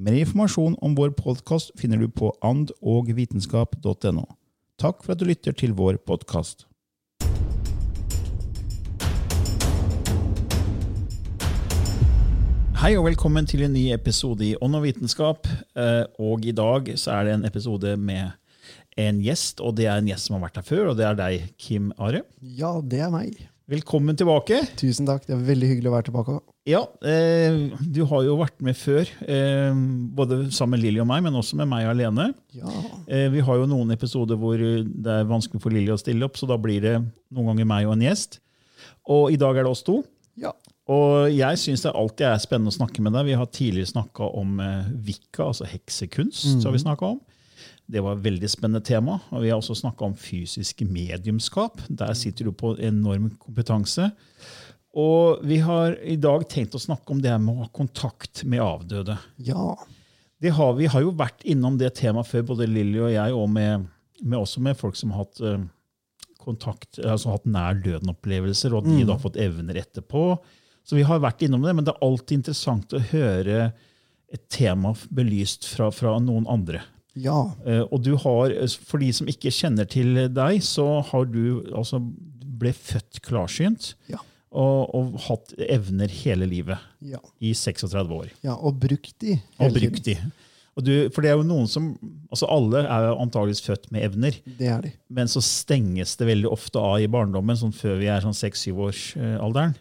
Mer informasjon om vår podkast finner du på andogvitenskap.no. Takk for at du lytter til vår podkast. Hei og velkommen til en ny episode i Ånd og vitenskap. Eh, Og i dag så er det en episode med en gjest, og det er en gjest som har vært her før, og det er deg, Kim Are. Ja, det er meg. Velkommen tilbake. Tusen takk. Det er veldig hyggelig å være tilbake. Ja, eh, du har jo vært med før, eh, både sammen med Lilly og meg, men også med meg alene. Ja, Eh, vi har jo noen episoder hvor det er vanskelig for Lilly å stille opp, så da blir det noen ganger meg og en gjest. Og i dag er det oss to. ja. Og jeg syns det alltid er spennende å snakke med deg. Vi har tidligere snakka om eh, Wicca, altså heksekunst. har vi snakket om. Det var et veldig spennende tema. Og vi har også snakka om fysisk mediumskap. Der sitter du på enorm kompetanse. Og vi har i dag tenkt å snakke om det med å ha kontakt med avdøde. ja. Det har, vi har jo vært innom det temaet før, både Lilly og jeg, og med, med også med folk som har hatt eh, kontakt, altså hatt nær døden-opplevelser, og de da har fått evner etterpå. Så vi har vært innom det, men det er alltid interessant å høre et tema belyst fra, fra noen andre. Ja. Eh, og du har, for de som ikke kjenner til deg, så har du altså ble født klarsynt Ja. og, og hatt evner hele livet Ja. i 36 år. ja. Og brukt de. Og brukt de. Og du, for det er jo noen som, altså Alle er jo antageligvis født med evner, Det er de. men så stenges det veldig ofte av i barndommen, sånn før vi er sånn 6-7-årsalderen.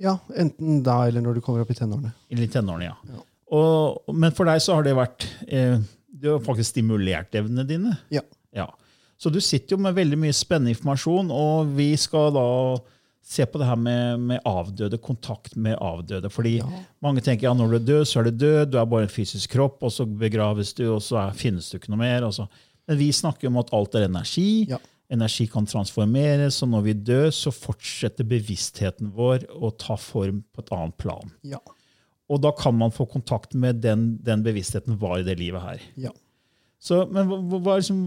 Ja, enten da eller når du kommer opp i tenårene. I tenårene, ja. Ja. Og, men for deg så har det vært eh, Du har faktisk stimulert evnene dine. Ja. Ja. Så du sitter jo med veldig mye spennende informasjon, og vi skal da se på det her med, med avdøde, kontakt med avdøde. Fordi Ja. mange tenker ja, når du er død, så er du død, du er bare en fysisk kropp, og så begraves du, og så er, finnes du ikke noe mer. og så- Men vi snakker om at alt er energi. Ja. Energi kan transformeres, og når vi dør, så fortsetter bevisstheten vår å ta form på et annet plan. Ja. Og da kan man få kontakt med den, den bevisstheten var i det livet her. Ja. Så, men hva, hva liksom,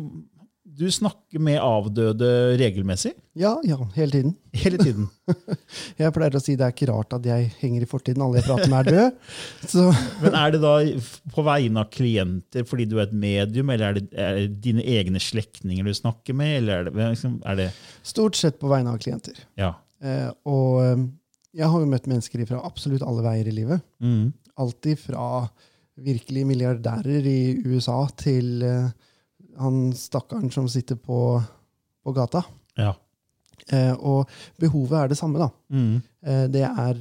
du snakker med avdøde regelmessig? Ja, ja, hele tiden. Hele tiden. Jeg pleier å si det er ikke rart at jeg henger i fortiden. Alle jeg prater med, er døde. Men er det da på vegne av klienter fordi du er et medium, eller er det, er det dine egne slektninger du snakker med? Eller er det, liksom, er det stort sett på vegne av klienter. Ja. Eh, og eh, jeg har jo møtt mennesker fra absolutt alle veier i livet. Mm. Alltid fra virkelig milliardærer i USA til uh, han stakkaren som sitter på, på gata. ja. Uh, og behovet er det samme, da. Mm. Uh, det er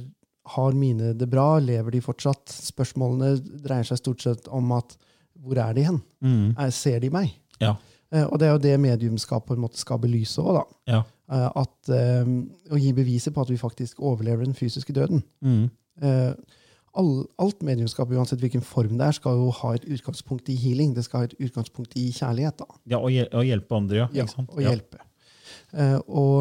har mine det bra, lever de fortsatt? Spørsmålene dreier seg stort sett om at hvor er de hen? Mm. Er, ser de meg? Ja. Eh, og det er jo det mediumskap på en måte skal belyse òg. Ja. Eh, at, eh, å gi beviser på at vi faktisk overlever den fysiske døden. Mm. All, alt mediumskap, uansett hvilken form det er, skal jo ha et utgangspunkt i healing. Det skal ha et utgangspunkt i kjærlighet. da. ja og, hjel og hjelpe andre, ja. Ja, og hjelpe. Uh, og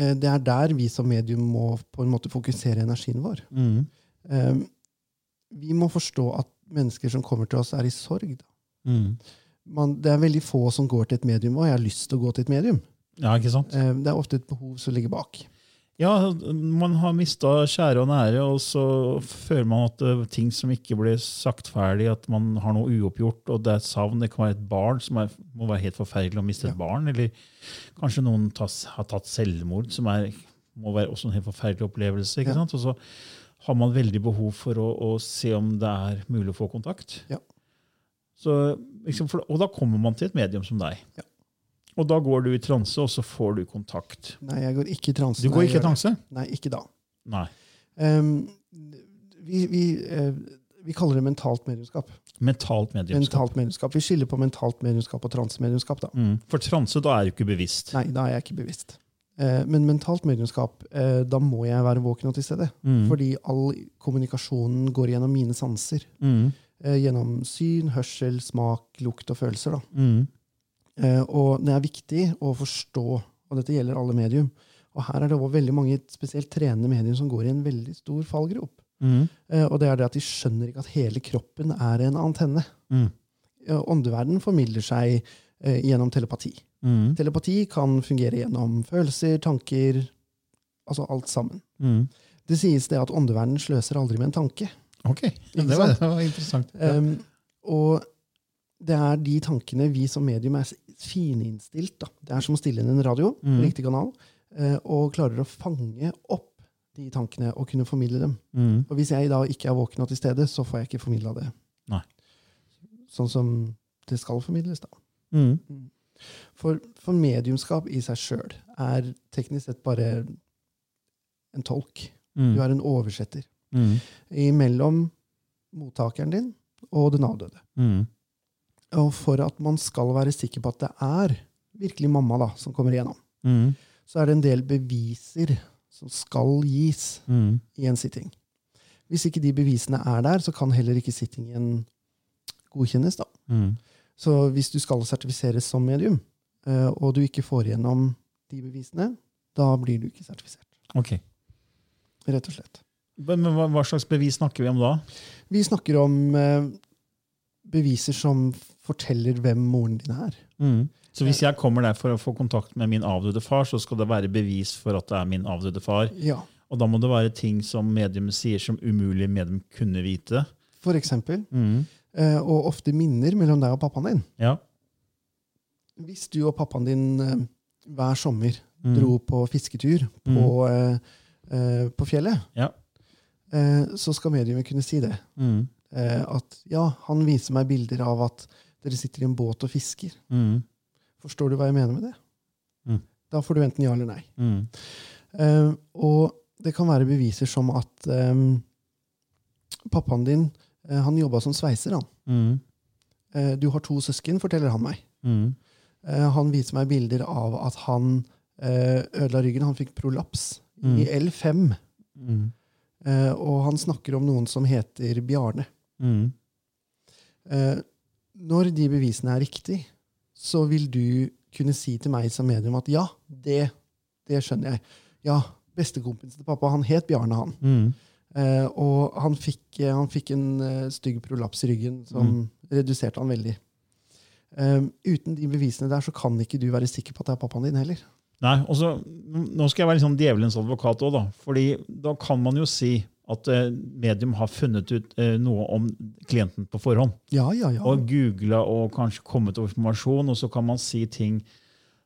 uh, det er der vi som medium må på en måte fokusere energien vår. Mm. Uh, vi må forstå at mennesker som kommer til oss, er i sorg. Da. Mm. Man, det er veldig få som går til et medium, og jeg har lyst til å gå til et medium. Ja, ikke sant? Eh, det er ofte et behov som ligger bak. Ja, man har mista kjære og nære, og så føler man at er ting som ikke ble sagt ferdig, at man har noe uoppgjort, og det er et savn. Det kan være et barn som er, må være helt forferdelig å miste et barn, eller kanskje noen tas, har tatt selvmord, som er, må være også en helt forferdelig opplevelse. ikke Ja. sant? Og så har man veldig behov for å, å se om det er mulig å få kontakt. Ja. Så, liksom, for, og da kommer man til et medium som deg. Ja. Og da går du i transe, og så får du kontakt. Nei, jeg går ikke i transe. Du går ikke i transe? Nei, ikke da. Nei. Um, vi, vi, uh, vi kaller det mentalt mediumskap. Mentalt mediumskap. Mentalt mediumskap. Vi skiller på mentalt mediumskap og transemediumskap. da. Mm. For transe, da er du ikke bevisst. Nei, da er jeg ikke bevisst. Eh, men mentalt mediumskap, eh, da må jeg være våken og til stede. Mm. Fordi all kommunikasjonen går gjennom mine sanser. Mm. Eh, gjennom syn, hørsel, smak, lukt og følelser. da. Mm. Eh, og det er viktig å forstå, og dette gjelder alle medium. Og her er det også veldig mange spesielt trenende medium som går i en veldig stor fallgrop. Mm. Eh, og det er det at de skjønner ikke at hele kroppen er en antenne. Mm. Åndeverden formidler seg gjennom telepati. Mm. Telepati kan fungere gjennom følelser, tanker, altså alt sammen. Mm. Det sies det at åndeverden sløser aldri med en tanke. Ok, det var, det var interessant. Ja. Um, og det er de tankene vi som medium er fininnstilt. Da. Det er som å stille inn en radio Mm. riktig kanal, eh, og klarer å fange opp de tankene og kunne formidle dem. Mm. Og hvis jeg da ikke er våken og til stede, så får jeg ikke formidla det. Nei. Sånn som det skal formidles, da. Mm. For, for mediumskap i seg sjøl er teknisk sett bare en tolk. Mm. Du er en oversetter Mm. mellom mottakeren din og den avdøde. Mm. Og for at man skal være sikker på at det er virkelig mamma da, som kommer igjennom, Mm. så er det en del beviser som skal gis Mm. i en sitting. Hvis ikke de bevisene er der, så kan heller ikke sittingen godkjennes. da. Mm. Så hvis du skal sertifiseres som medium, eh, og du ikke får igjennom de bevisene, da blir du ikke sertifisert. Ok. Rett og slett. Men men hva, hva slags bevis snakker vi om da? Vi snakker om eh, beviser som forteller hvem moren din er. Mm. Så hvis jeg kommer der for å få kontakt med min avdøde far, så skal det være bevis for at det er min avdøde far. Ja, Og da må det være ting som medium sier som umulig medium kunne vite. For eksempel. Mm. eh, Og ofte minner mellom deg og pappaen din. Ja. Hvis du og pappaen din eh, hver sommer Mm. dro på fisketur på, eh, eh, på fjellet, Ja. Eh, så skal mediumet kunne si det. Mm. Eh, at ja, han viser meg bilder av at dere sitter i en båt og fisker. Mm. Forstår du hva jeg mener med det? Mm. Da får du enten ja eller nei. Eh, og det kan være beviser som at eh, pappaen din eh, han jobba som sveiser. han. Eh, du har to søsken, forteller han meg. Mm. Eh, han viser meg bilder av at han eh, ødela ryggen. Han fikk prolaps i L5. Mm. Eh, og han snakker om noen som heter Bjarne. Mm. Eh, når de bevisene er riktig, så vil du kunne si til meg som medium at ja, det, det skjønner jeg. Ja, bestekompisen til pappa, han het Bjarne, han. Mm. Eh, og han fikk, han fikk en uh, stygg prolaps i ryggen som reduserte han veldig. Um, uten de bevisene der så kan ikke du være sikker på at det er pappaen din heller. Nei, og så, Nå skal jeg være sånn djevelens advokat òg, da. Fordi da kan man jo si at eh, medium har funnet ut eh, noe om klienten på forhånd. Ja, ja, ja. Og googla og kanskje kommet over informasjon, og så kan man si ting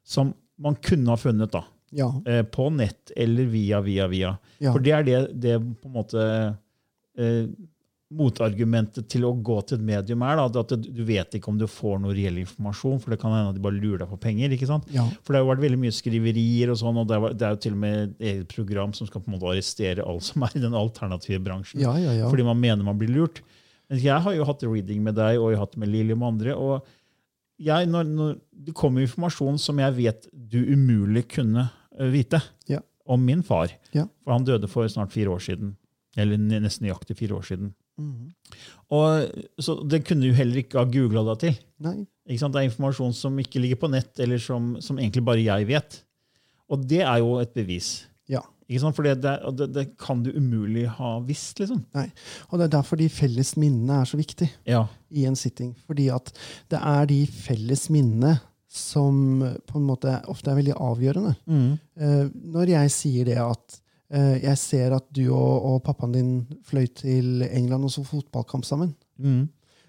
som man kunne ha funnet da, ja, eh, på nett eller via, via, via. ja. For det er det, det på en måte motargumentet til å gå til et medium er. Da, at du vet ikke om du får noe reell informasjon, for det kan hende at de bare lurer deg på penger. ikke sant? ja. For det har jo vært veldig mye skriverier, og sånn, og det er, jo til og med et eget program som skal på en måte arrestere alle som er i den alternative bransjen. ja, ja, ja. Fordi man mener man blir lurt. Men jeg har jo hatt reading med deg, og jeg har hatt med Lilly og med andre. og jeg, når, når Det kommer informasjon som jeg vet du umulig kunne eh, vite om min far. For han døde for snart fire år siden. Eller ne- nesten nøyaktig fire år siden. Mhm. Og, så det kunne du heller ikke ha googla deg til. Nei. Ikke sant? Det er informasjon som ikke ligger på nett, eller som, som egentlig bare jeg vet. Og det er jo et bevis. Ja. Ikke sant? For det, det, det, kan du umulig ha visst, liksom. Nei. Og det er derfor de felles minnene er så viktig Ja. i en sitting. Fordi at det er de felles minnene som på en måte ofte er veldig avgjørende. Mm. når jeg sier det at jeg ser at du og, og pappaen din fløy til England og så fotballkamp sammen, Mm.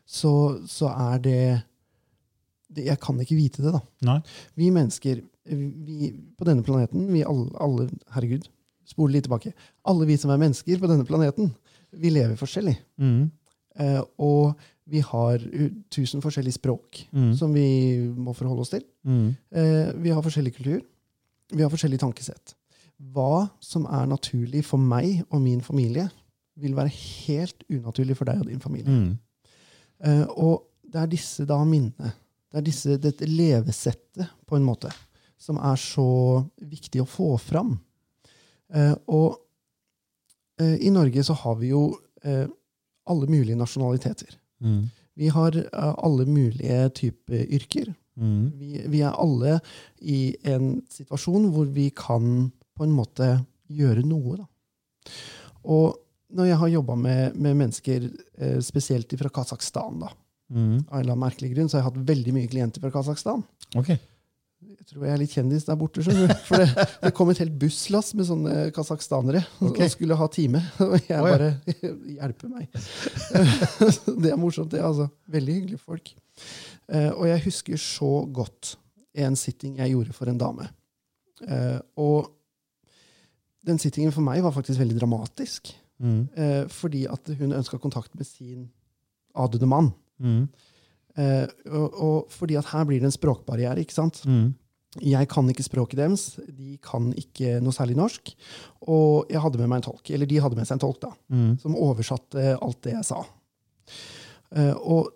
så, så er det, det Jeg kan ikke vite det, da. Nei. Vi mennesker vi, på denne planeten, vi alle, alle Herregud, spol litt tilbake. Alle vi som er mennesker på denne planeten, vi lever forskjellig. Mm. Eh, og vi har tusen forskjellige språk Mm. som vi må forholde oss til. Mm. Eh, vi har forskjellig kultur. Vi har forskjellig tankesett. Hva som er naturlig for meg og min familie, vil være helt unaturlig for deg og din familie. Mm. Uh, og det er disse da minnene, det er disse, dette levesettet, på en måte, som er så viktig å få fram. Uh, og uh, i Norge så har vi jo alle mulige nasjonaliteter. Mm. Vi har alle mulige typer yrker. Mm. Vi, vi er alle i en situasjon hvor vi kan på en måte gjøre noe. Da. Og når jeg har jobba med, med mennesker, eh, spesielt fra Kasakhstan, da, Mm. av en eller annen merkelig grunn, så har jeg hatt veldig mye klienter fra Kasakhstan. Okay. Jeg tror jeg er litt kjendis der borte. For det, det kom et helt busslass med sånne kasakhstanere og Ok. skulle ha time. Og jeg bare Hjelpe meg. det er morsomt, det. altså. Veldig hyggelige folk. Eh, Og jeg husker så godt en sitting jeg gjorde for en dame. Eh, Og den sittingen for meg var faktisk veldig dramatisk. Mm. eh, Fordi at hun ønska kontakt med sin avdøde mann. Mm. Eh, Og, og fordi at her blir det en språkbarriere. ikke sant? Mm. Jeg kan ikke språket deres, de kan ikke noe særlig norsk. Og jeg hadde med meg en tolk, eller de hadde med seg en tolk, da, Mm. som oversatte alt det jeg sa. Eh, og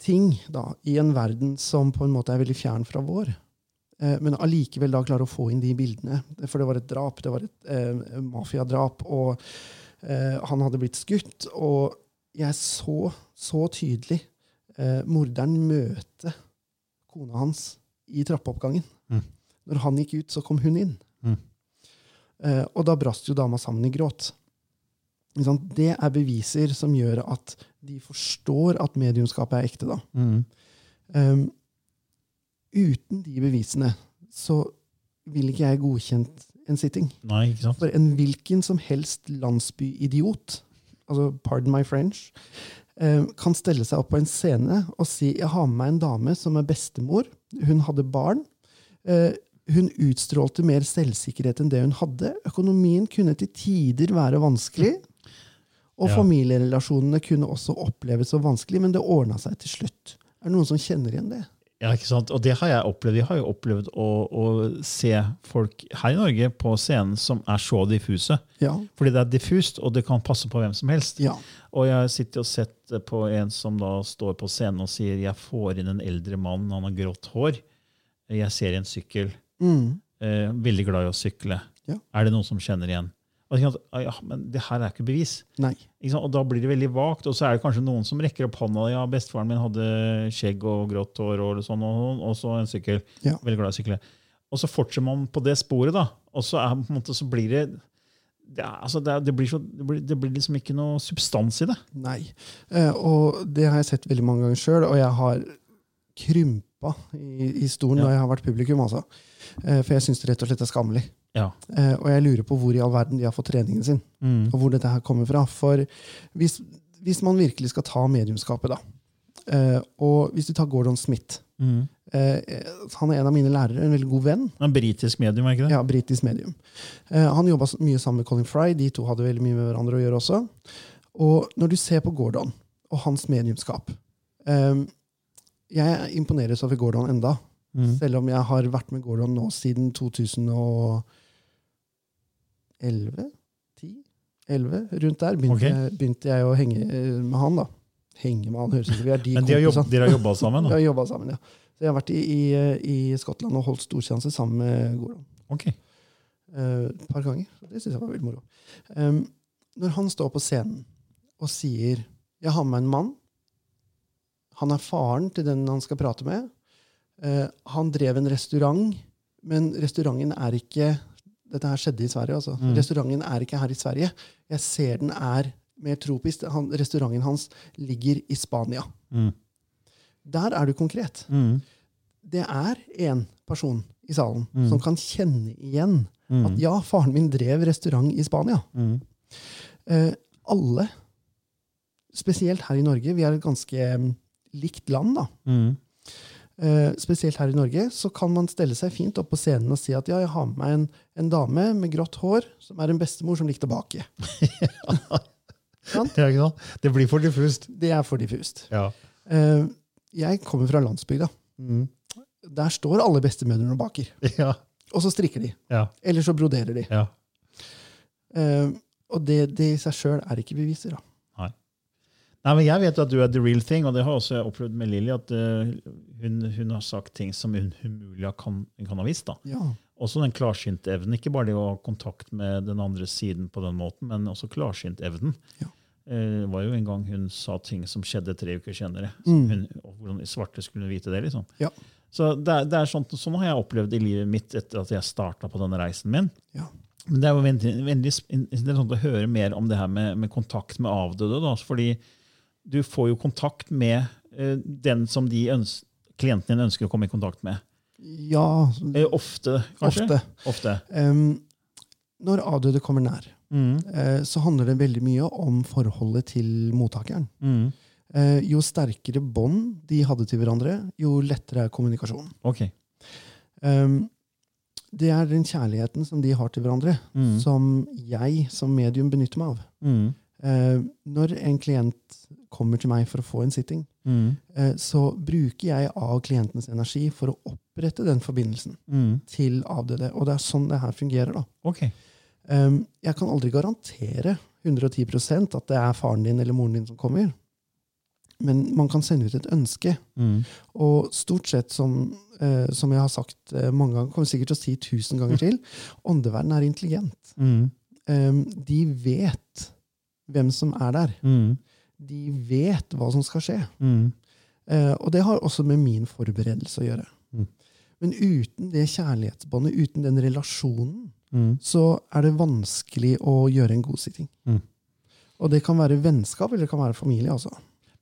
ting da, i en verden som på en måte er veldig fjern fra vår, men allikevel da klare å få inn de bildene. For det var et drap, det var et eh, mafiadrap, og eh, han hadde blitt skutt. Og jeg så så tydelig eh, morderen møte kona hans i trappeoppgangen. Mm. Når han gikk ut, så kom hun inn. Mm. Eh, og da brast jo dama sammen i gråt. Det er beviser som gjør at de forstår at mediumskapet er ekte. da. Mm. Um, uten de bevisene så vil ikke jeg godkjent en sitting. Nei, ikke sant? For en hvilken som helst landsbyidiot, altså pardon my French, eh, kan stelle seg opp på en scene og si jeg har med meg en dame som er bestemor, hun hadde barn, eh, hun utstrålte mer selvsikkerhet enn det hun hadde, økonomien kunne til tider være vanskelig, og Ja. familierelasjonene kunne også oppleves så vanskelig, men det ordna seg til slutt. Er det noen som kjenner igjen det? Ja, ikke sant? Og det har jeg opplevd. Jeg har jo opplevd å, å se folk her i Norge på scenen som er så diffuse. Ja. Fordi det er diffust, og det kan passe på hvem som helst. Ja. Og jeg har sittet og sett på en som da står på scenen og sier jeg får inn en eldre mann, han har grått hår. Jeg ser en sykkel. Mm. Eh, veldig glad i å sykle. Ja. Er det noen som kjenner igjen? Og jeg tenker at, «Ah, ja, men det her er ikke bevis. Ikke? Og da blir det veldig vagt. Og så er det kanskje noen som rekker opp hånda. Ja, bestefaren min hadde skjegg og grått hår og sånn, og, og så en sykkel. Ja. Veldig glad i å sykle. Og så fortsetter man på det sporet, da. Og så, er, måte, så blir det det, er, altså, det, er, det, blir så, det, blir, det blir liksom ikke noe substans i det. Nei. Eh, og det har jeg sett veldig mange ganger sjøl, og jeg har krympa i, i stolen Ja. når jeg har vært publikum. Altså. Eh, for jeg syns det rett og slett er skammelig. Ja. Eh, og jeg lurer på hvor i all verden de har fått treningen sin, Mm. og hvor dette her kommer fra. For hvis, hvis man virkelig skal ta mediumskapet, da, eh, og hvis du tar Gordon Smith Mm. eh, Han er en av mine lærere, en veldig god venn. En britisk medium, er ikke det? Ja, britisk medium. Eh, han jobba mye sammen med Colin Fry. De to hadde veldig mye med hverandre å gjøre også. Og når du ser på Gordon og hans mediumskap eh, Jeg imponeres over Gordon enda, Mm. selv om jeg har vært med Gordon nå siden 2011? 10? 11? Rundt der begynte, okay. jeg, begynte jeg å henge eh, med han. da. Henge med han, høres ut som vi er de Men de har, dere har jobba sammen? Vi da? har jobbet sammen, ja. Så jeg har vært i, i, i Skottland og holdt storseanse sammen med Gordon. Ok. Eh, et par ganger. Så det syns jeg var veldig moro. Um, når han står på scenen og sier 'Jeg har med en mann', han er faren til den han skal prate med, Uh, han drev en restaurant, men restauranten er ikke dette her skjedde i Sverige. altså. Mm. Restauranten er ikke her i Sverige. Jeg ser den er mer tropisk. Han, restauranten hans ligger i Spania. Mm. Der er du konkret. Mm. Det er én person i salen Mm. som kan kjenne igjen Mm. at ja, faren min drev restaurant i Spania. Mm. Eh, alle, spesielt her i Norge, vi er et ganske likt land, da. Eh, spesielt her i Norge, så kan man stelle seg fint opp på scenen og si at ja, jeg har med meg en, en dame med grått hår som er en bestemor som likte bake. Ja. Det blir for diffust. Det er for diffust. Ja. Eh, jeg kommer fra landsbygda. Mm. Der står alle bestemødrene og baker. Ja. Og så strikker de. Ja. Eller så broderer de. ja. Eh, og det, det i seg sjøl er ikke beviser. da. Nei, men Jeg vet at du er the real thing, og det har også jeg opplevd med Lilly. At eh, hun, hun har sagt ting som hun umulig kan, kan ha visst. da. Ja. Også den klarsyntevnen. Ikke bare det å ha kontakt med den andre siden på den måten, men også klarsyntevnen. Ja. Eh, Det var jo en gang hun sa ting som skjedde tre uker senere. Mm. Hun, hvordan svarte skulle hun vite det? liksom. Ja. Så det er, det er sånt, Sånn har jeg opplevd i livet mitt etter at jeg starta på denne reisen min. Ja. Men det er jo veldig, veldig interessant å høre mer om det her med, med kontakt med avdøde. Da, fordi du får jo kontakt med eh, den som de ønsker, klienten din ønsker å komme i kontakt med. ja Eh, ofte, kanskje? ofte. Ofte. Um, når avdøde kommer nær, Mm. eh, så handler det veldig mye om forholdet til mottakeren. Mm. Eh, jo sterkere bånd de hadde til hverandre, jo lettere er kommunikasjonen. Ok. Um, det er den kjærligheten som de har til hverandre, Mm. som jeg som medium benytter meg av. Eh, når en klient kommer til meg for å få en sitting, Mm. eh, så bruker jeg av klientens energi for å opprette den forbindelsen Mm. til avdøde. Og det er sånn det her fungerer. da. Okay. Um, jeg kan aldri garantere 110% at det er faren din eller moren din som kommer. Men man kan sende ut et ønske. Mm. Og stort sett, som, eh, som jeg har sagt mange ganger, kommer sikkert til å si tusen ganger til, åndeverden er intelligent. Mm. Um, de vet hvem som er der. Mm. De vet hva som skal skje. Mm. Eh, og det har også med min forberedelse å gjøre. Mm. Men uten det kjærlighetsbåndet, uten den relasjonen, Mm. så er det vanskelig å gjøre en god sitting. Mm. Og det kan være vennskap, eller det kan være familie. altså.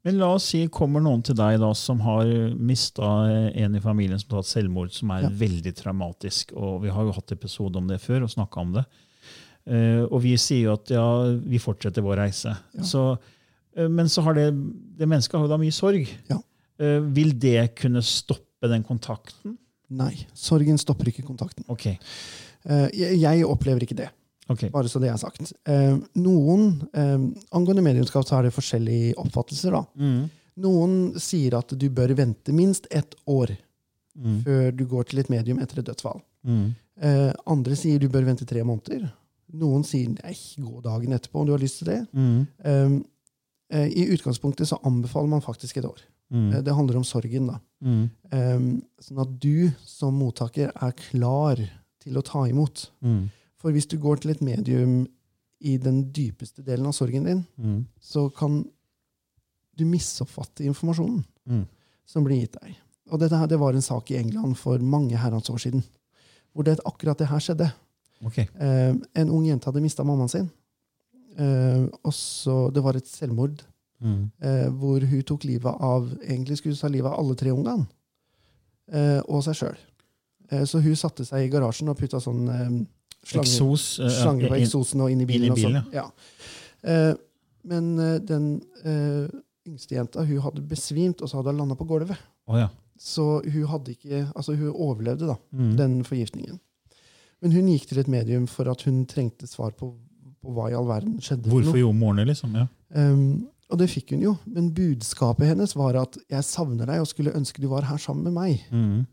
Men la oss si kommer noen til deg da som har mista en i familien som har tatt selvmord, som er Ja. veldig traumatisk. og Vi har jo hatt episode om det før og snakka om det. Eh, og vi sier jo at ja, vi fortsetter vår reise. Ja. Så, eh, men så har det, det mennesket har jo da mye sorg. Ja. Eh, vil det kunne stoppe den kontakten? Nei, sorgen stopper ikke kontakten. Okay. Jeg, opplever ikke det, Okay. bare så det er sagt. Noen, Angående mediumskap så er det forskjellige oppfattelser. da. Mm. Noen sier at du bør vente minst ett år Mm. før du går til et medium etter et dødsfall. Mm. Andre sier du bør vente tre måneder. Noen sier nei, gå dagen etterpå om du har lyst til det. Mm. Eh, eh, I utgangspunktet så anbefaler man faktisk et år. Mm. Eh, det handler om sorgen. da. Mm. Eh, sånn at du som mottaker er klar til å ta imot. Mm. For hvis du går til et medium i den dypeste delen av sorgen din, Mm. så kan du misoppfatte informasjonen Mm. som blir gitt deg. Og dette her, det var en sak i England for mange herrens år siden, hvor det, akkurat det her skjedde. Ok. Eh, en ung jente hadde mista mammaen sin. Eh, og så, Det var et selvmord Mm. eh, hvor hun tok livet av egentlig skulle hun ta livet av alle tre ungene. Eh, og seg sjøl. Eh, så hun satte seg i garasjen og putta sånn eh, slange, Exos, slanger på eksosen og inn i bilen. inn i og sånn. bilen, ja. Eh, men den eh, yngste jenta hun hadde besvimt, og så hadde hun landa på gulvet. Oh, ja. Så hun ikke, altså hun overlevde da, Mm. den forgiftningen. Men hun gikk til et medium for at hun trengte svar på, på hva i all verden skjedde. Hvorfor jo gjorde liksom? Ja. Um, og det fikk hun jo, men budskapet hennes var at 'jeg savner deg og skulle ønske du var her sammen med meg'. Mm.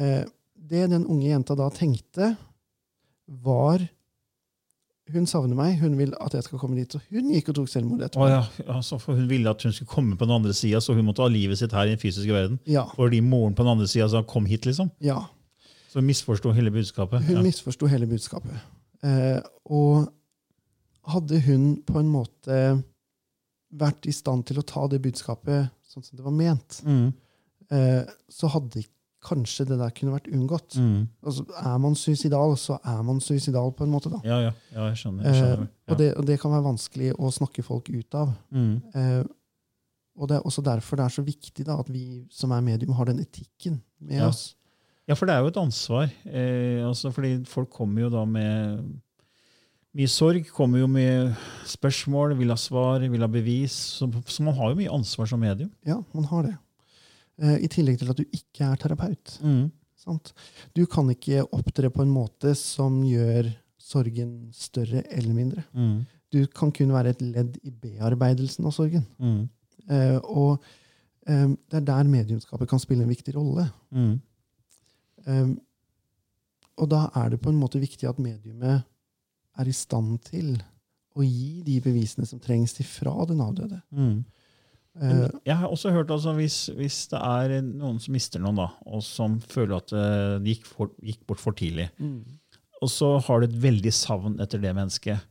Uh, det den unge jenta da tenkte, var hun savner meg, hun vil at jeg skal komme dit. Og hun gikk og tok selvmord etterpå. Å ja, altså, for Hun ville at hun skulle komme på den andre sida, så hun måtte ha livet sitt her i den fysiske verden. Ja, Fordi moren på den andre sida sa 'kom hit', liksom. ja. Så hun misforsto hele budskapet. Hun Ja. misforsto hele budskapet. Eh, og hadde hun på en måte vært i stand til å ta det budskapet sånn som det var ment, Mm. eh, så hadde kanskje det der kunne vært unngått. Mm. Altså, er man suicidal, så er man suicidal på en måte. da. Ja, ja, ja, jeg skjønner. Jeg skjønner. Eh, og, det, og det kan være vanskelig å snakke folk ut av. Mm. Eh, og det er også derfor det er så viktig da, at vi som er medium, har den etikken med Ja. oss. Ja, for det er jo et ansvar. Eh, altså fordi folk kommer jo da med mye sorg, kommer jo med spørsmål, vil ha svar, vil ha bevis. Så, så man har jo mye ansvar som medium. Ja, man har det. Eh, I tillegg til at du ikke er terapeut. Sant? Du kan ikke opptre på en måte som gjør sorgen større eller mindre. Mm. Du kan kun være et ledd i bearbeidelsen av sorgen. Mm. Eh, og eh, det er der mediumskapet kan spille en viktig rolle. Mm. Eh, og da er det på en måte viktig at mediumet er i stand til å gi de bevisene som trengs til fra den avdøde. Mm. Eh, Men jeg har også hørt altså, hvis, hvis det er noen som mister noen, da, og som føler at det gikk, for, gikk bort for tidlig, mm. og så har du et veldig savn etter det mennesket,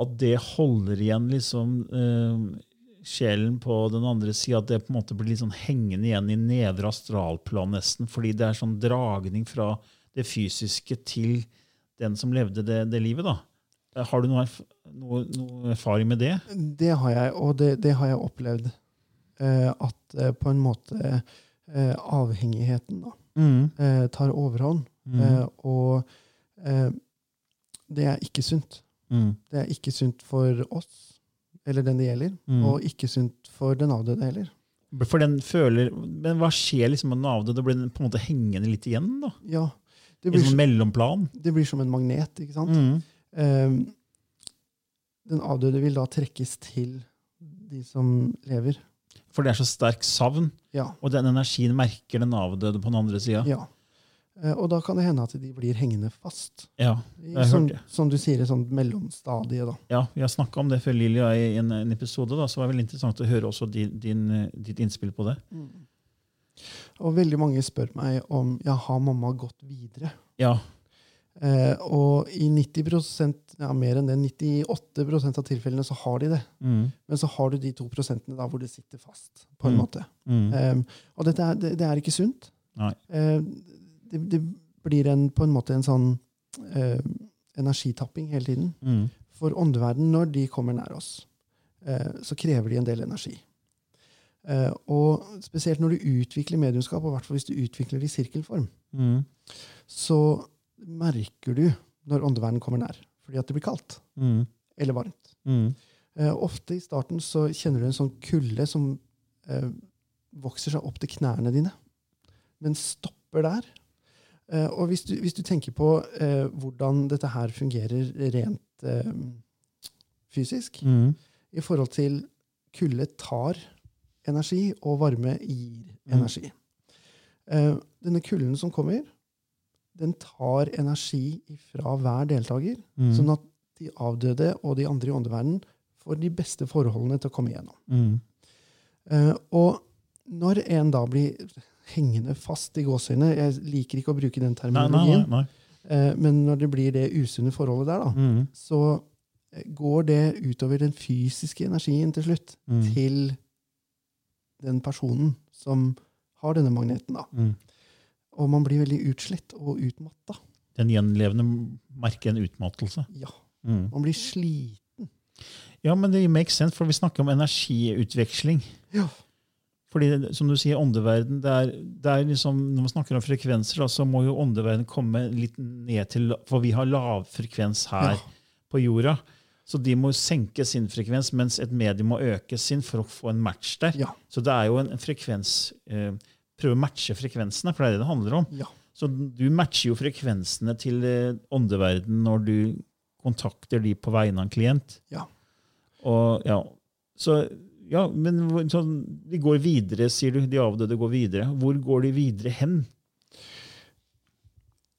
at det holder igjen liksom eh, sjelen på den andre sida, at det på en måte blir litt sånn hengende igjen i nedre astralplan nesten, fordi det er sånn dragning fra det fysiske til den som levde det, det livet. da. Eh, Har du noe, noe, noe erfaring med det? Det har jeg, og det, det har jeg opplevd. Eh, at eh, på en måte eh, avhengigheten da, eh, tar overhånd. Mm. Eh, og eh, det er ikke sunt. Mm. Det er ikke sunt for oss, eller den det gjelder, Mm. og ikke sunt for den avdøde heller. For den føler, Men hva skjer liksom med den avdøde? Blir den på en måte hengende litt igjen? da? Ja, det blir, som som- mellomplan? det blir som en magnet, ikke sant? Mm. Um, den avdøde vil da trekkes til de som lever. For det er så sterk savn, Ja. og den energien merker den avdøde på den andre sida. ja. Eh, og da kan det hende at de blir hengende fast. Ja. det har som, hørt det. som du sier, i sånn mellomstadie. da. ja, vi har snakka om det før Lilja i en, en episode, da, så det var vel interessant å høre også din, din, ditt innspill på det. Og veldig mange spør meg om ja, har mamma gått videre. Ja. Eh, og i 90% ja, mer enn det, 98% av tilfellene så har de det. Mm. Men så har du de to prosentene da hvor det sitter fast. på en Mm. måte. Mm. Eh, og dette er, det, det er ikke sunt. Nei. Eh, det, det blir en, på en måte en sånn eh, energitapping hele tiden. Mm. For åndeverden, når de kommer nær oss, eh, så krever de en del energi. Eh, og spesielt når du utvikler mediumskap, og i hvis du utvikler det i sirkelform, Mm. så merker du når åndeverden kommer nær. Fordi at det blir kaldt Mm. eller varmt. Mm. Eh, ofte i starten så kjenner du en sånn kulde som eh, vokser seg opp til knærne dine, men stopper der. Eh, og hvis du, hvis du tenker på eh, hvordan dette her fungerer rent eh, fysisk, Mm. i forhold til kulde tar energi, og varme gir energi. Eh, denne kulden som kommer, den tar energi fra hver deltaker, Mm. sånn at de avdøde og de andre i åndeverden får de beste forholdene til å komme igjennom. Mm. Uh, og når en da blir hengende fast i gåseøynene. Jeg liker ikke å bruke den Nei, nei, nei. terminologien, nei. eh, men når det blir det usunne forholdet der, da, Mm. så eh, går det utover den fysiske energien til slutt Mm. til den personen som har denne magneten. da. Mm. Og man blir veldig utslitt og utmatta. Den gjenlevende merker en utmattelse. Ja, Mm. man blir sliten. Ja, men det makes sense, for vi snakker om energiutveksling. Ja. Fordi, som du sier, åndeverden, det er, det er liksom, Når man snakker om frekvenser, da, så må jo åndeverden komme litt ned til For vi har lav frekvens her Ja. på jorda. Så de må senke sin frekvens, mens et medium må øke sin for å få en match der. Ja. Så det er jo en, en frekvens eh, Prøve å matche frekvensene, for det er det det handler om. ja. Så du matcher jo frekvensene til eh, åndeverden når du kontakter de på vegne av en klient. Ja. Og, ja. Så, ja, men sånn, de går videre, sier du. De avdøde går videre. Hvor går de videre hen?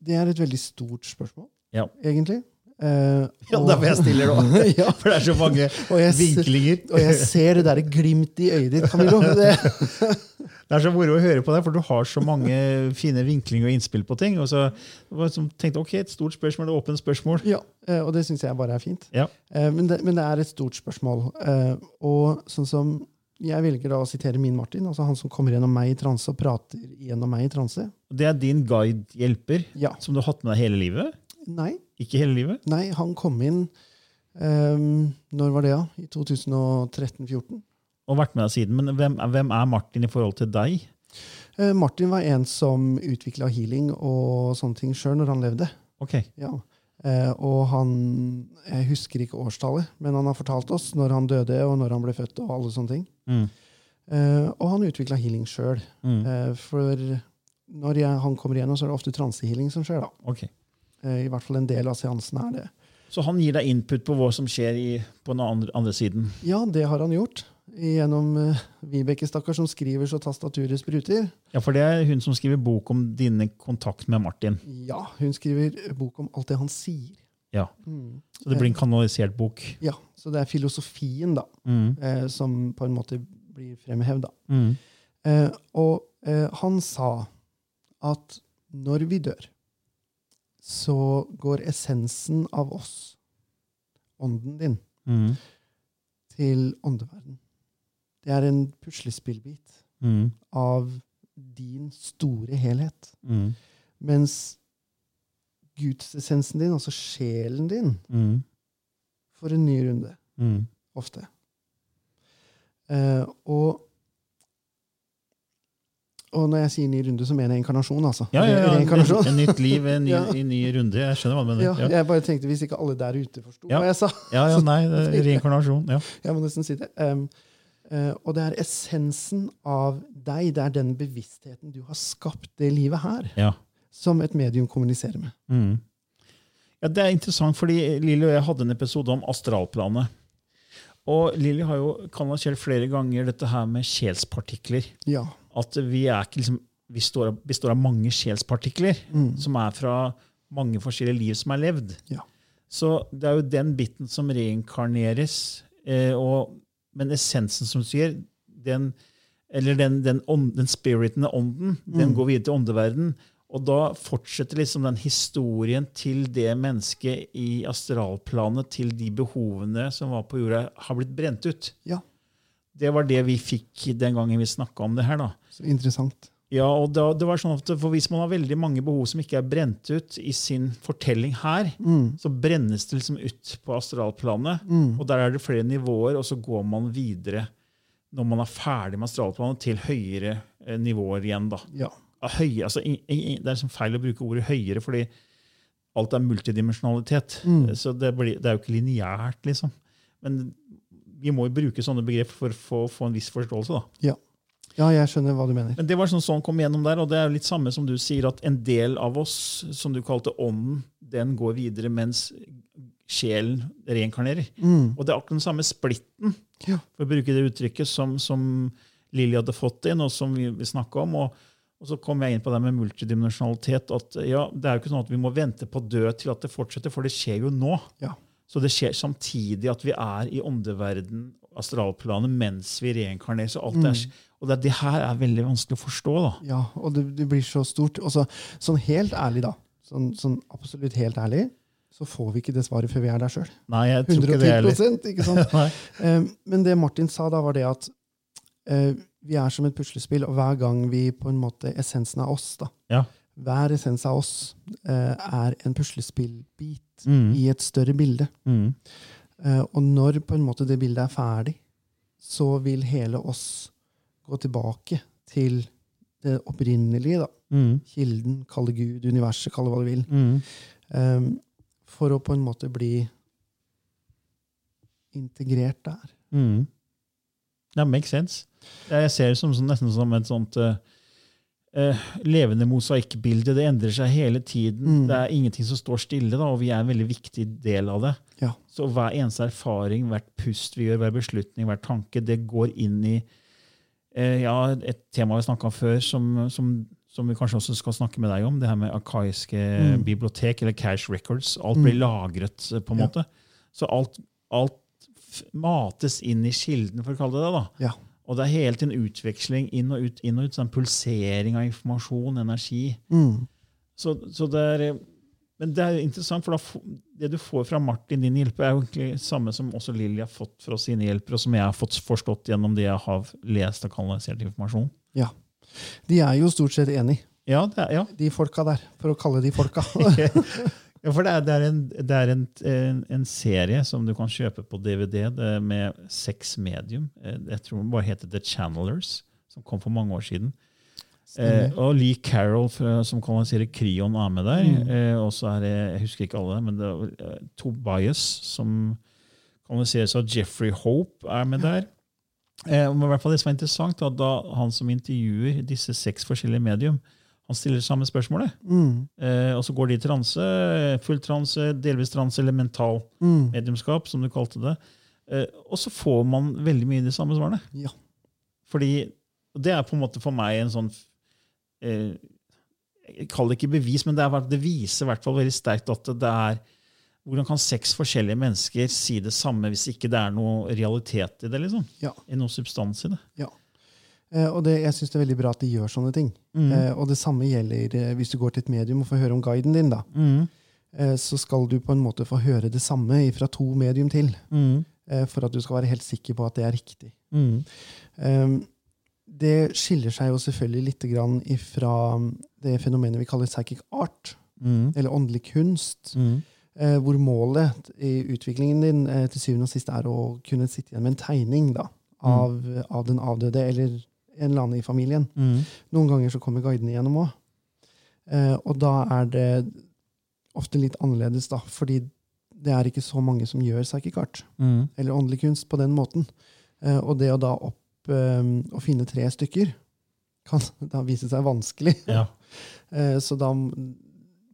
Det er et veldig stort spørsmål, Ja. egentlig. Eh, Ja, og- derfor jeg stiller det. ja, For det er så mange og jeg, vinklinger. og jeg ser det derre glimt i øyet ditt, Camillo. Det, Det er så moro å høre på deg, for du har så mange fine vinklinger og innspill på ting. Og så tenkte, ok, et stort spørsmål, et åpent spørsmål. ja, eh, og det syns jeg bare er fint. Ja. Eh, men, det, men det er et stort spørsmål. Eh, og sånn som jeg velger da å sitere min Martin, altså han som kommer gjennom meg i transe og prater gjennom meg i transe. Det er din guide-hjelper Ja. som du har hatt med deg hele livet? Nei, Ikke hele livet? nei, han kom inn um, Når var det, da? I 2013-2014. Og vært med deg siden. Men hvem, hvem er Martin i forhold til deg? Eh, Martin var en som utvikla healing og sånne ting sjøl når han levde. Ok. Ja. Eh, og han Jeg husker ikke årstallet, men han har fortalt oss når han døde, og når han ble født, og alle sånne ting. Mm. Eh, og han utvikla healing sjøl. Mm. Eh, for når jeg, han kommer igjennom, så er det ofte transehealing som skjer. da. Ok. Eh, I hvert fall en del av seansen er det. Så han gir deg input på hva som skjer i, på den andre, andre siden? Ja, det har han gjort. Gjennom uh, Vibeke, stakkar, som skriver så tastaturet spruter. Ja, for det er hun som skriver bok om dine kontakt med Martin. Ja, hun skriver bok om alt det han sier. Ja. Mm. Så det blir en kanalisert bok. Ja, Så det er filosofien da, Mm. eh, som på en måte blir fremhevd. Mm. Eh, og eh, han sa at når vi dør, så går essensen av oss, ånden din, Mm. til åndeverden. Det er en puslespillbit Mm. av din store helhet. Mm. Mens gudsessensen din, altså sjelen din, Mm. får en ny runde. Mm. Ofte. Uh, og og når jeg sier ny runde, så mener jeg inkarnasjon. altså. Ja, ja, ja. Reinkarnasjon. En, en nytt liv, en ny, Ja. en ny runde. Jeg skjønner hva du mener. Ja, jeg bare tenkte Hvis ikke alle der ute forsto Ja. hva jeg sa, ja, ja nei, reinkarnasjon. Ja. jeg må nesten si det. Um, og det er essensen av deg, det er den bevisstheten du har skapt det livet her, Ja. som et medium kommuniserer med. Mm. ja, Det er interessant, fordi Lilly og jeg hadde en episode om astralplanet. Og Lilly har jo kanalisert flere ganger dette her med sjelspartikler. Ja. At vi er ikke liksom vi står består av mange sjelspartikler Mm. som er fra mange forskjellige liv som er levd. Ja. Så det er jo den biten som reinkarneres. Eh, og, men essensen, som du sier, den, eller den, den, ånd, den spiriten, den ånden, den Mm. går videre til åndeverden. Og da fortsetter liksom den historien til det mennesket i astralplanet, til de behovene som var på jorda, har blitt brent ut. ja. Det var det vi fikk den gangen vi snakka om det her. da. Så interessant. Ja, og da, det var sånn at for Hvis man har veldig mange behov som ikke er brent ut i sin fortelling her, Mm. så brennes det liksom ut på astralplanet. Mm. Og der er det flere nivåer, og så går man videre når man er ferdig med astralplanet, til høyere eh, nivåer igjen. da. Ja. Høy, altså, i, i, det er liksom feil å bruke ordet høyere, fordi alt er multidimensjonalitet. Mm. Så det, blir, det er jo ikke lineært, liksom. Men vi må jo bruke sånne begrep for å få, få en viss forståelse. da. ja. Ja, jeg skjønner hva du mener. Men det var sånn sånn kom igjennom der, og det er jo litt samme som du sier, at en del av oss, som du kalte ånden, den går videre mens sjelen reinkarnerer. Mm. Og det er akkurat den samme splitten, Ja. for å bruke det uttrykket, som, som Lilly hadde fått inn, og som vi, vi snakka om. Og, og så kom jeg inn på det med multidimensjonalitet. at ja, Det er jo ikke sånn at vi må vente på død til at det fortsetter, for det skjer jo nå. Ja. Så det skjer samtidig at vi er i åndeverden, astralplanet, mens vi reinkarnerer. Så alt er, og det, det her er veldig vanskelig å forstå. da. Ja, og det, det blir så stort. Og så, sånn helt ærlig, da. Sånn, sånn absolutt helt ærlig, så får vi ikke det svaret før vi er der sjøl. Nei, jeg tror ikke det heller. 110 ikke sant? Eh, Men det Martin sa da, var det at uh, vi er som et puslespill, og hver gang vi på en måte Essensen av oss, da. Ja. Hver essens av oss uh, er en puslespillbit Mm. i et større bilde. Mm. Eh, og når på en måte det bildet er ferdig, så vil hele oss gå tilbake til det opprinnelige. da. Mm. Kilden, kalle Gud, universet, kalle hva du vil. Mm. Um, for å på en måte bli integrert der. Mm. That makes sense. Jeg ser det som, som, nesten som et sånt eh, eh, levende mosaikkbilde. Det endrer seg hele tiden. Mm. Det er ingenting som står stille, da, og vi er en veldig viktig del av det. Ja. Så hver eneste erfaring, hvert pust vi gjør, hver beslutning, hver tanke, det går inn i eh, ja, et tema vi snakka om før, som, som, som vi kanskje også skal snakke med deg om. Det her med arkaiske Mm. bibliotek, eller cash records. Alt blir Mm. lagret, eh, på en Ja. måte. Så alt, alt mates inn i kilden, for å kalle det det. da. Ja. Og det er hele tiden utveksling inn og ut, inn og ut, sånn pulsering av informasjon, energi. Mm. Så, så det er, Men det er interessant, for da, det du får fra Martin, din hjelper, er jo egentlig det samme som også Lilly har fått fra sine hjelpere, og som jeg har fått forstått gjennom det jeg har lest og kanalisert informasjon. Ja. De er jo stort sett enig, Ja, er, ja. de folka der, for å kalle de folka. ja for det er, det er, en, det er en, en, en serie som du kan kjøpe på DVD det, med seks medium. Eh, Jeg tror den bare heter The Channelers, som kom for mange år siden. Eh, og Lee Carroll, som kanaliserer Kryon, er med der. Eh, og så er det, jeg husker ikke alle, men det er eh, Tobias, som kanaliseres av Jeffrey Hope, er med der. Eh, men i hvert fall Det som er interessant, da, da han som intervjuer disse seks forskjellige medium, han stiller samme spørsmålet. Mm, Eh, og så går de i transe, full transe, delvis transe eller mental mm, mediumskap, som du kalte det. Eh, og så får man veldig mye de samme svarene. ja. Fordi Det er på en måte for meg en sånn eh, Jeg kaller det ikke bevis, men det, er, det viser i hvert fall veldig sterkt at det er Hvordan kan seks forskjellige mennesker si det samme hvis ikke det er noe realitet i det? liksom? Ja. I noe substans i det? ja. Eh, og det, jeg syns det er veldig bra at de gjør sånne ting. Mm. og det samme gjelder eh, hvis du går til et medium og får høre om guiden din. da. Mm. Eh, så skal du på en måte få høre det samme fra to medium til. Mm. eh, for at du skal være helt sikker på at det er riktig. Mm. Um, det skiller seg jo selvfølgelig litt grann ifra det fenomenet vi kaller psychic art, Mm. eller åndelig kunst, Mm. eh, hvor målet i utviklingen din eh, til syvende og sist er å kunne sitte igjen med en tegning da, av, av den avdøde eller en eller annen i familien. Mm. Noen ganger så kommer guidene igjennom òg. Eh, og da er det ofte litt annerledes, da, fordi det er ikke så mange som gjør psychic art Mm. eller åndelig kunst på den måten. Eh, og det å da opp, eh, å finne tre stykker kan da vise seg vanskelig. Ja. Eh, så da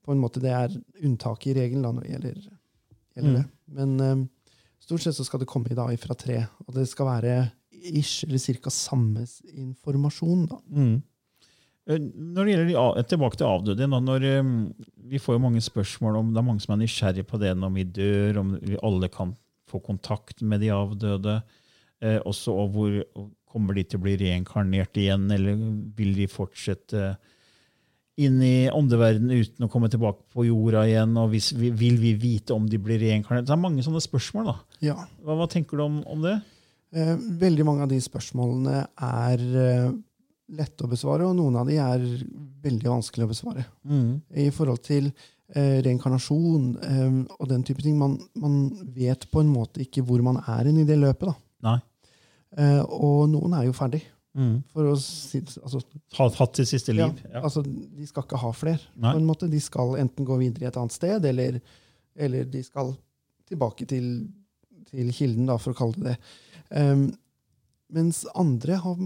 på en måte det er unntaket i regelen da, når det gjelder, gjelder Mm. det. Men eh, stort sett så skal det komme i dag fra tre, og det skal være ish eller cirka samme informasjon. da. Mm. Eh, Når det gjelder de, Tilbake til avdøde. Når, eh, vi får jo mange spørsmål om Det er mange som er nysgjerrige på det når vi dør, om vi alle kan få kontakt med de avdøde. Eh, også og hvor Kommer de til å bli reinkarnert igjen, eller vil de fortsette inn i åndeverdenen uten å komme tilbake på jorda igjen? og hvis, vi- Vil vi vite om de blir reinkarnert? Det er mange sånne spørsmål. da. Ja. Hva, hva tenker du om, om det? Eh, veldig mange av de spørsmålene er eh, lette å besvare, og noen av de er veldig vanskelig å besvare. I forhold til eh, reinkarnasjon eh, og den type ting. Man, man vet på en måte ikke hvor man er inn i det løpet. Eh, og noen er jo ferdig. For å si, altså, Hatt sitt siste liv? Ja. altså, de skal ikke ha flere. På en måte. De skal enten gå videre et annet sted, eller, eller de skal tilbake til, til kilden, da, for å kalle det det. Um, mens andre har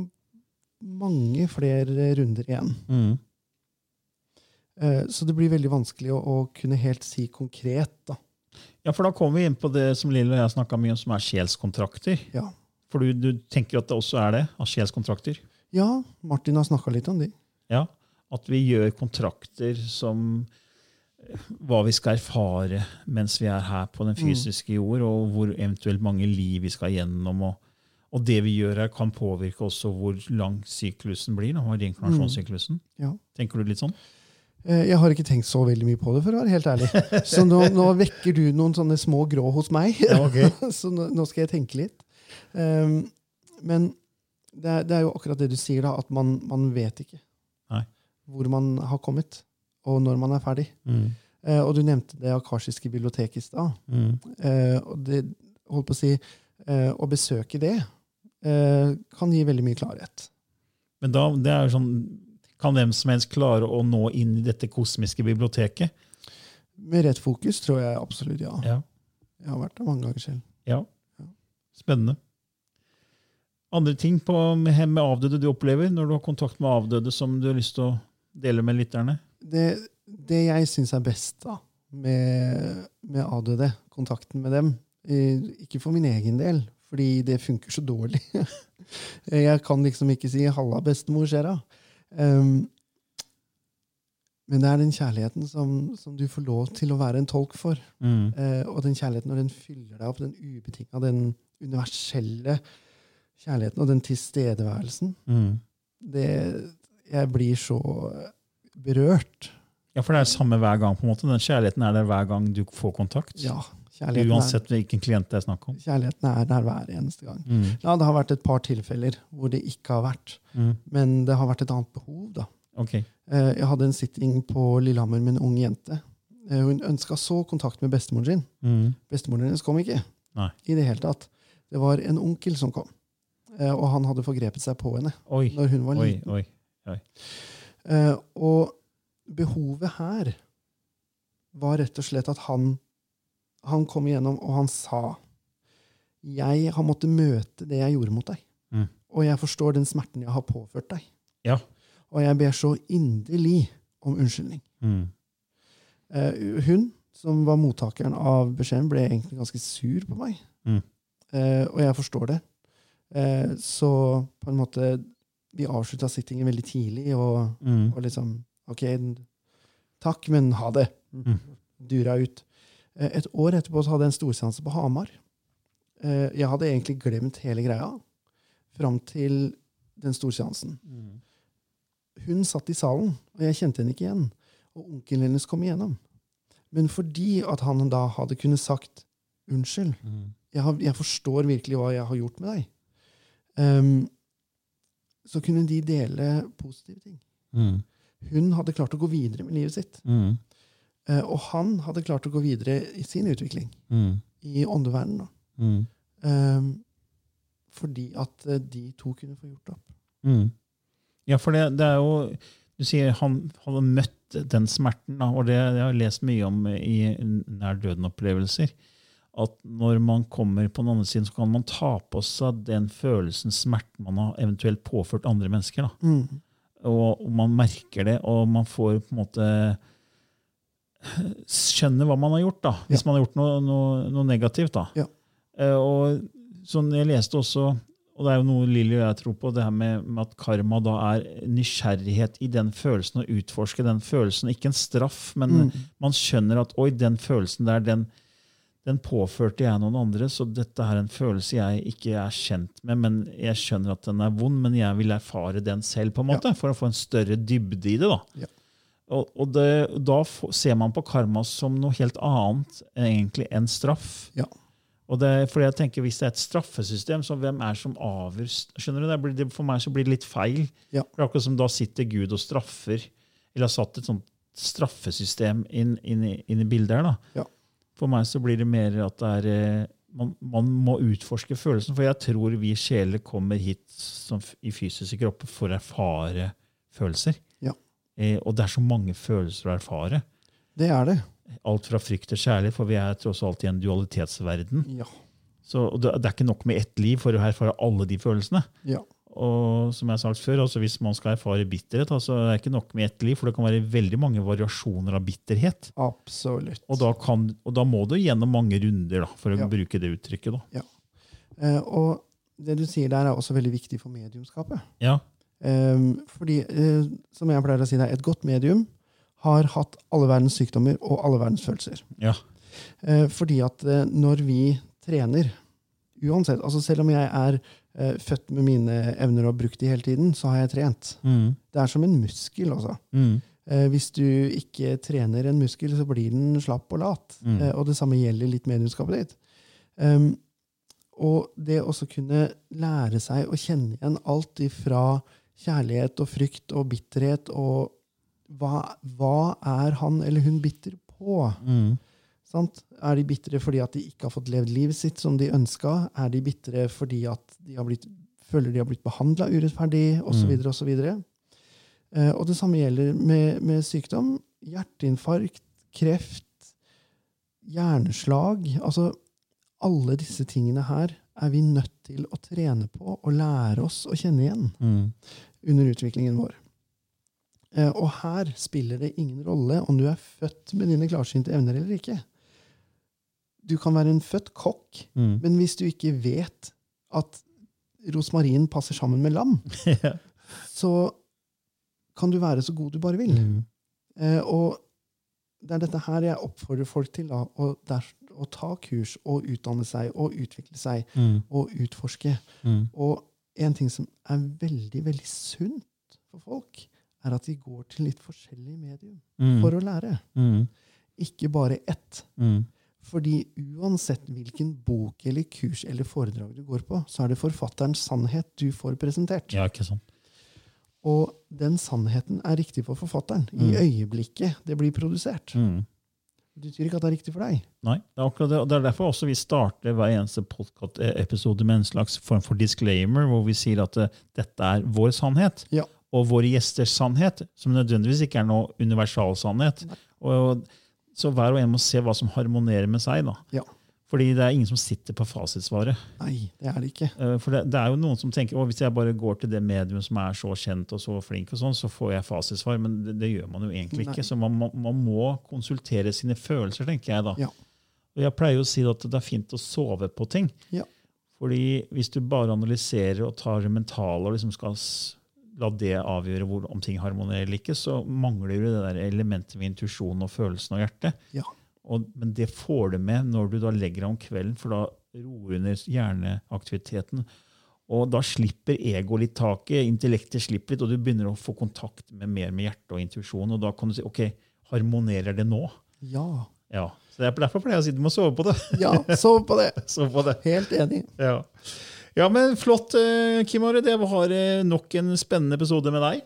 mange flere runder igjen. Mm. Eh, så det blir veldig vanskelig å, å kunne helt si konkret. da. Ja, for da kommer vi inn på det som Lille og jeg snakka mye om, som er sjelskontrakter. Ja. For du, du tenker at det også er det? Av sjelskontrakter? ja, Martin har snakka litt om de. Ja. At vi gjør kontrakter som hva vi skal erfare mens vi er her på den fysiske jord, og hvor eventuelt mange liv vi skal gjennom. Og, og det vi gjør her, kan påvirke også hvor lang syklusen blir. Da, reinkarnasjonssyklusen. Ja. Tenker du litt sånn? Eh, Jeg har ikke tenkt så veldig mye på det, for å være helt ærlig. Så nå, nå vekker du noen sånne små grå hos meg. så nå, nå skal jeg tenke litt. Um, men det er, det er jo akkurat det du sier, da, at man, man vet ikke Nei. hvor man har kommet, og når man er ferdig. Mm. Eh, og du nevnte det akashiske biblioteket i stad. Mm. Eh, og det, holdt på å si, eh, å besøke det eh, kan gi veldig mye klarhet. Men da, det er sånn, kan hvem som helst klare å nå inn i dette kosmiske biblioteket? Med rett fokus tror jeg absolutt ja. Ja. Jeg har vært der mange ganger selv. Ja. Spennende. Andre ting på, med, med avdøde du opplever når du har kontakt med avdøde som du har lyst til å dele med lytterne? Det, det jeg syns er best da, med, med ADD, kontakten med dem eh, Ikke for min egen del, fordi det funker så dårlig. jeg kan liksom ikke si 'halla, bestemor, skjer da'. Um, men det er den kjærligheten som, som du får lov til å være en tolk for. Mm. Uh, og den kjærligheten når den fyller deg opp, den ubetinga, den universelle kjærligheten og den tilstedeværelsen, Mm. det, jeg blir så berørt Ja, For det er samme hver gang? på en måte. Den kjærligheten er der hver gang du får kontakt? Ja, kjærligheten er, hvilken klient det er snakk om? kjærligheten er der hver eneste gang. Mm. Ja, Det har vært et par tilfeller hvor det ikke har vært, Mm. men det har vært et annet behov. da. Ok. Eh, Jeg hadde en sitting på Lillehammer med en ung jente. Eh, Hun ønska så kontakt med bestemoren sin. Mm. Bestemoren hennes kom ikke. Nei. i det hele tatt. Det var en onkel som kom, eh, og han hadde forgrepet seg på henne Oi, når hun var oi, oi, oi. Eh, Og behovet her var rett og slett at han, han kom igjennom, og han sa Jeg har måttet møte det jeg gjorde mot deg. Mm. Og jeg forstår den smerten jeg har påført deg. Ja. Og jeg ber så inderlig om unnskyldning. Mm. Eh, hun, som var mottakeren av beskjeden, ble egentlig ganske sur på meg. Mm. Eh, og jeg forstår det. Eh, så på en måte Vi avslutta sittingen veldig tidlig, og, Mm. og liksom OK, takk, men ha det. Mm. Dura ut. Eh, et år etterpå så hadde jeg en storseanse på Hamar. Eh, jeg hadde egentlig glemt hele greia fram til den storseansen. Mm. Hun satt i salen, og jeg kjente henne ikke igjen. Og onkelen hennes kom igjennom. Men fordi at han da hadde kunnet sagt unnskyld, Mm. jeg, har, jeg forstår virkelig hva jeg har gjort med deg, ehm, så kunne de dele positive ting. Mm. Hun hadde klart å gå videre med livet sitt. Mm. eh, og han hadde klart å gå videre i sin utvikling, Mm. i åndeverdenen. Mm. Um, fordi at eh, de to kunne få gjort opp. Mm. Ja, for det, det er jo Du sier han hadde møtt den smerten, da, og det jeg har lest mye om i nær døden-opplevelser. At når man kommer på den andre siden, så kan man ta på seg den følelsen, smerten man har eventuelt påført andre mennesker. Mm. Og, og man merker det, og man får på en måte skjønne hva man har gjort, da, hvis Ja. man har gjort noe, noe, noe negativt. da. Ja. Eh, og sånn jeg leste også, og det er jo noe Lilly og jeg tror på, det her med, med at karma da er nysgjerrighet i den følelsen, å utforske den følelsen. Ikke en straff, men Mm. man skjønner at oi, den følelsen der, den, den påførte jeg noen andre, så dette er en følelse jeg ikke er kjent med, men jeg skjønner at den er vond, men jeg vil erfare den selv, på en måte, for å få en større dybde i det. da. Ja. Og, og det, da ser man på karma som noe helt annet egentlig enn straff. Ja. Og det, fordi jeg tenker Hvis det er et straffesystem, så hvem er som avgjør skjønner du? Det blir, det, For meg så blir det litt feil. Ja. For akkurat som da sitter Gud og straffer, eller har satt et sånt straffesystem inn, inn, i, inn i bildet her. da. Ja. For meg så blir det mer at det er eh, man, man må utforske følelsen. For jeg tror vi sjeler kommer hit som, i fysiske kropper for å erfare følelser. Ja. Eh, og det er så mange følelser å erfare. Det er det. Alt fra frykt til kjærlighet, for vi er tross alt i en dualitetsverden. Ja. Så det, det er ikke nok med ett liv for å erfare alle de følelsene. ja. Og som jeg har sagt før, altså hvis man skal erfare bitterhet, altså det er ikke nok med ett liv, for det kan være veldig mange variasjoner av bitterhet. Absolutt. Og da, kan, og da må du gjennom mange runder, da, for å Ja. bruke det uttrykket. da. Eh, og det du sier der, er også veldig viktig for mediumskapet. Ja. Eh, fordi, eh, som jeg pleier å si, er et godt medium har hatt alle verdens sykdommer og alle verdens følelser. Ja. Eh, fordi at eh, når vi trener, uansett, altså selv om jeg er født med mine evner og brukt de hele tiden, så har jeg trent. Mm. Det er som en muskel, altså. Mm. Eh, hvis du ikke trener en muskel, så blir den slapp og lat. Mm. Eh, og det samme gjelder litt mediumskapet ditt. Um, og det også kunne lære seg å kjenne igjen alt ifra kjærlighet og frykt og bitterhet og hva, hva er han eller hun bitter på? Mm. Sant? Er de bitre fordi at de ikke har fått levd livet sitt som de ønska? Er de bitre fordi at de har blitt, føler de har blitt behandla urettferdig, osv.? Mm. osv.? Eh, og det samme gjelder med, med sykdom. Hjerteinfarkt, kreft, hjerneslag. Altså, alle disse tingene her er vi nødt til å trene på og lære oss å kjenne igjen Mm. under utviklingen vår. Eh, og her spiller det ingen rolle om du er født med dine klarsynte evner eller ikke. Du kan være en født kokk, Mm. men hvis du ikke vet at rosmarin passer sammen med lam, Ja. så kan du være så god du bare vil. Mm. Eh, og det er dette her jeg oppfordrer folk til. Da, å, der, å ta kurs og utdanne seg og utvikle seg Mm. og utforske. Mm. Og en ting som er veldig, veldig sunt for folk, er at de går til litt forskjellige medium Mm. for å lære. Mm. Ikke bare ett. Mm. Fordi uansett hvilken bok eller kurs eller foredrag du går på, så er det forfatterens sannhet du får presentert. Ja, ikke sant. Og den sannheten er riktig for forfatteren i øyeblikket det blir produsert. Mm. Det betyr ikke at det er riktig for deg. Nei, det er akkurat det. Og det er derfor også vi starter hver eneste podcast-episode med en slags form for disclaimer, hvor vi sier at eh, dette er vår sannhet. Ja. Og våre gjesters sannhet, som nødvendigvis ikke er noe universal sannhet. Og, så hver og en må se hva som harmonerer med seg. da. Ja. Fordi det er ingen som sitter på fasitsvaret. Nei, det er det ikke. Eh, For det, det er jo noen som tenker at hvis jeg bare går til det medium som er så kjent og så flink, og sånn, så får jeg fasitsvar. Men det, det gjør man jo egentlig Nei. ikke. Så man, man må konsultere sine følelser, tenker jeg da. Ja. Og jeg pleier jo å si at det er fint å sove på ting. Ja. Fordi hvis du bare analyserer og tar det mentale og liksom skal la det avgjøre hvor, om ting harmonerer eller ikke, så mangler jo det der elementet med intuisjon og følelsen og hjertet. Ja. Og, men det får du med når du da legger deg om kvelden, for da roer under hjerneaktiviteten. Og da slipper ego litt taket, intellektet slipper litt, og du begynner å få kontakt med mer med hjertet og intuisjonen. Og da kan du si ok, harmonerer det nå? Ja. Ja. Så det er Derfor pleier jeg å si du må sove på det. Ja, sove på det! sove på det. Helt enig. Ja. Ja, men flott, eh, Kim Are. Det var eh, nok en spennende episode med deg.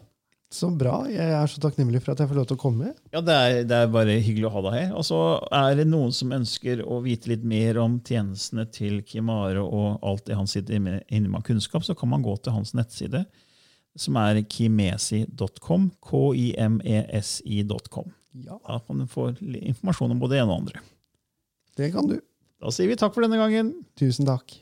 Så bra. Jeg er så takknemlig for at jeg får lov til å komme. Ja, det er, det er bare hyggelig å ha deg her. Og så er det noen som ønsker å vite litt mer om tjenestene til Kim Are og alt det han sitter inne med av kunnskap, så kan man gå til hans nettside, som er kimesi.com. K-i-m-e-s-i.com. Ja, Da kan du få informasjon om både det ene og andre. det kan du. Da sier vi takk for denne gangen. Tusen takk.